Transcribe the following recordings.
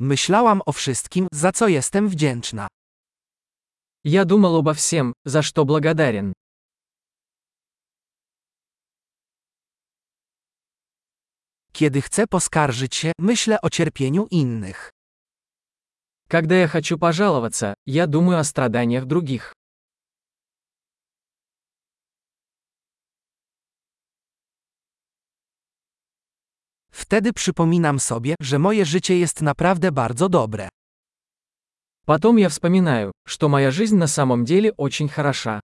Myślałam o wszystkim, za co jestem wdzięczna. Я думал обо всем, за что благодарен. Kiedy chcę poskarżyć się, myślę o cierpieniu innych. Когда я хочу пожаловаться, я думаю о страданиях других. Wtedy przypominam sobie, że moje życie jest naprawdę bardzo dobre. Потом я вспоминаю, что моя жизнь на самом деле очень хороша.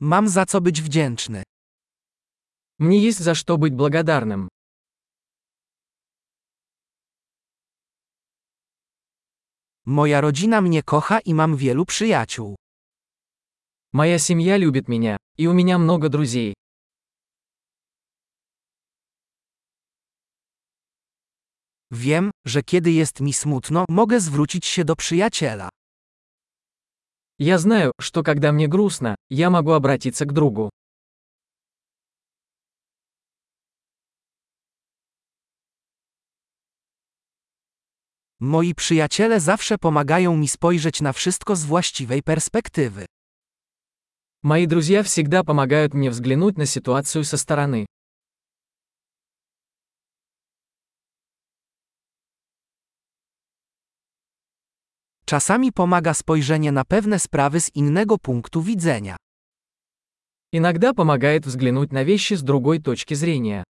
Mam za co być wdzięczny. Мне есть за что быть благодарным. Moja rodzina mnie kocha i mam wielu przyjaciół. Моя семья любит меня, и у меня много друзей. Wiem, że kiedy jest mi smutno, mogę zwrócić się do przyjaciela. Я знаю, что когда мне грустно, я могу обратиться к другу. Moi przyjaciele zawsze pomagają mi spojrzeć na wszystko z właściwej perspektywy. Мои друзья всегда помогают мне взглянуть на ситуацию со стороны. Czasami pomaga spojrzenie na pewne sprawy z innego punktu widzenia. Иногда помогает взглянуть на вещи с другой точки зрения.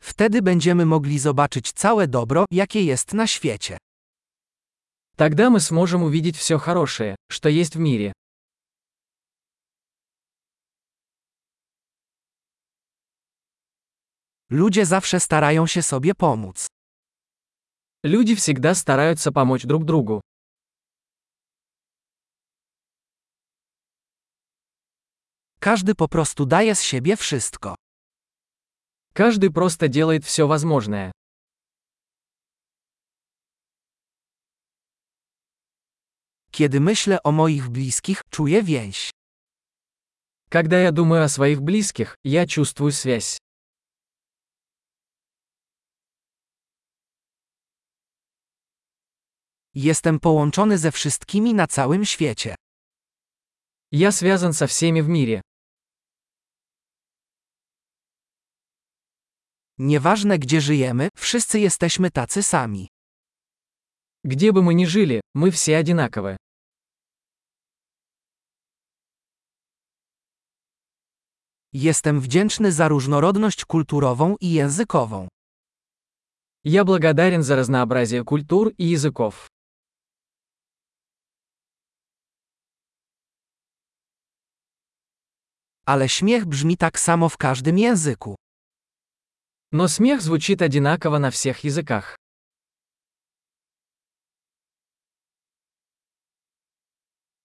Wtedy będziemy mogli zobaczyć całe dobro, jakie jest na świecie. Тогда мы сможем увидеть все хорошее, что есть в мире. Ludzie zawsze starają się sobie pomóc. Люди всегда стараются помочь друг другу. Każdy po prostu daje z siebie wszystko. Каждый просто делает все возможное. Kiedy myślę o moich bliskich, czuję więź. Когда я думаю о своих близких, я чувствую связь. Jestem połączony ze wszystkimi na całym świecie. Я связан со всеми в мире. Nieważne gdzie żyjemy, wszyscy jesteśmy tacy sami. Где бы мы ни жили, мы все одинаковы. Jestem wdzięczny za różnorodność kulturową i językową. Я благодарен за разнообразие культур и языков. Ale śmiech brzmi tak samo w każdym języku. Но смех звучит одинаково на всех языках.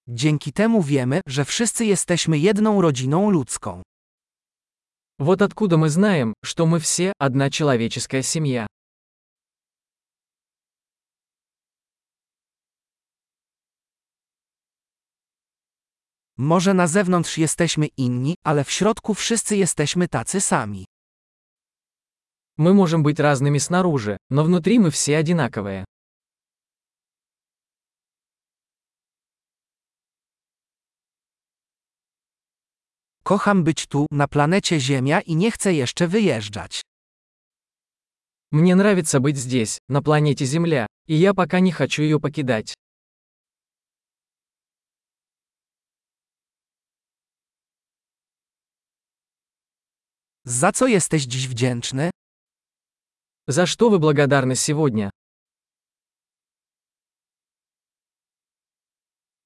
Dzięki temu wiemy, że wszyscy jesteśmy jedną rodziną ludzką. Вот откуда мы знаем, что мы все одна человеческая семья. Może na zewnątrz jesteśmy inni, ale w środku wszyscy jesteśmy tacy sami. Мы можем быть разными снаружи, но внутри мы все одинаковые. Kocham być tu, na planecie Ziemia i nie chcę jeszcze wyjeżdżać. Мне нравится быть здесь, на планете Земля, и я пока не хочу ее покидать. Za co jesteś dziś wdzięczny? За что вы благодарны сегодня?